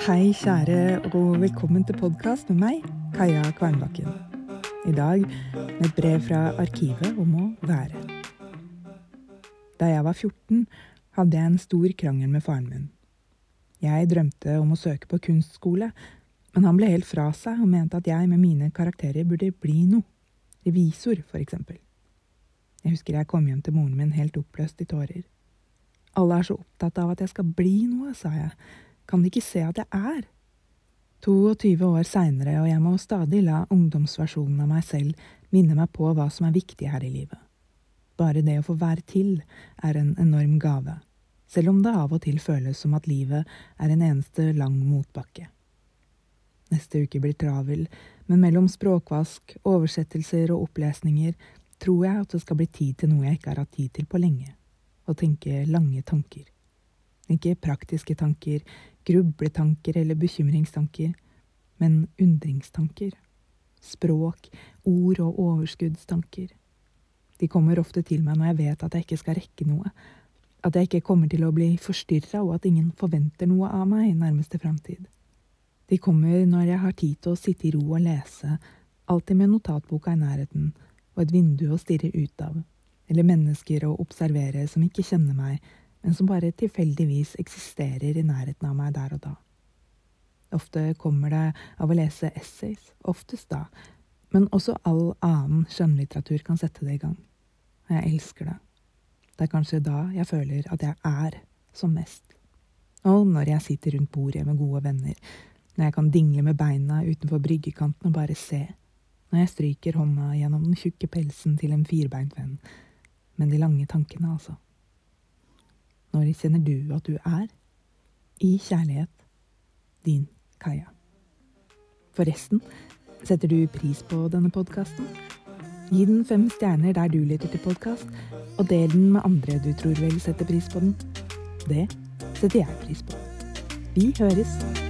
Hei, kjære, og velkommen til podkast med meg, Kaja Kvernbakken. I dag med et brev fra arkivet om å være. Da jeg var 14, hadde jeg en stor krangel med faren min. Jeg drømte om å søke på kunstskole, men han ble helt fra seg og mente at jeg med mine karakterer burde bli noe. Revisor, for eksempel. Jeg husker jeg kom hjem til moren min helt oppløst i tårer. Alle er så opptatt av at jeg skal bli noe, sa jeg kan de ikke se at jeg er? 22 år seinere, og jeg må stadig la ungdomsversjonen av meg selv minne meg på hva som er viktig her i livet. Bare det å få være til er en enorm gave, selv om det av og til føles som at livet er en eneste lang motbakke. Neste uke blir travel, men mellom språkvask, oversettelser og opplesninger tror jeg at det skal bli tid til noe jeg ikke har hatt tid til på lenge, å tenke lange tanker. Ikke praktiske tanker, grubletanker eller bekymringstanker, men undringstanker. Språk, ord og overskuddstanker. De kommer ofte til meg når jeg vet at jeg ikke skal rekke noe, at jeg ikke kommer til å bli forstyrra, og at ingen forventer noe av meg i nærmeste framtid. De kommer når jeg har tid til å sitte i ro og lese, alltid med notatboka i nærheten og et vindu å stirre ut av, eller mennesker å observere som ikke kjenner meg, men som bare tilfeldigvis eksisterer i nærheten av meg der og da. Ofte kommer det av å lese essays, oftest da, men også all annen skjønnlitteratur kan sette det i gang. Og jeg elsker det. Det er kanskje da jeg føler at jeg er som mest. Og når jeg sitter rundt bordet med gode venner, når jeg kan dingle med beina utenfor bryggekanten og bare se, når jeg stryker hånda gjennom den tjukke pelsen til en firbeint venn, men de lange tankene, altså. Når kjenner du at du er? I kjærlighet. Din Kaja. Forresten, setter du pris på denne podkasten? Gi den fem stjerner der du lytter til podkast, og del den med andre du tror vil sette pris på den. Det setter jeg pris på. Vi høres.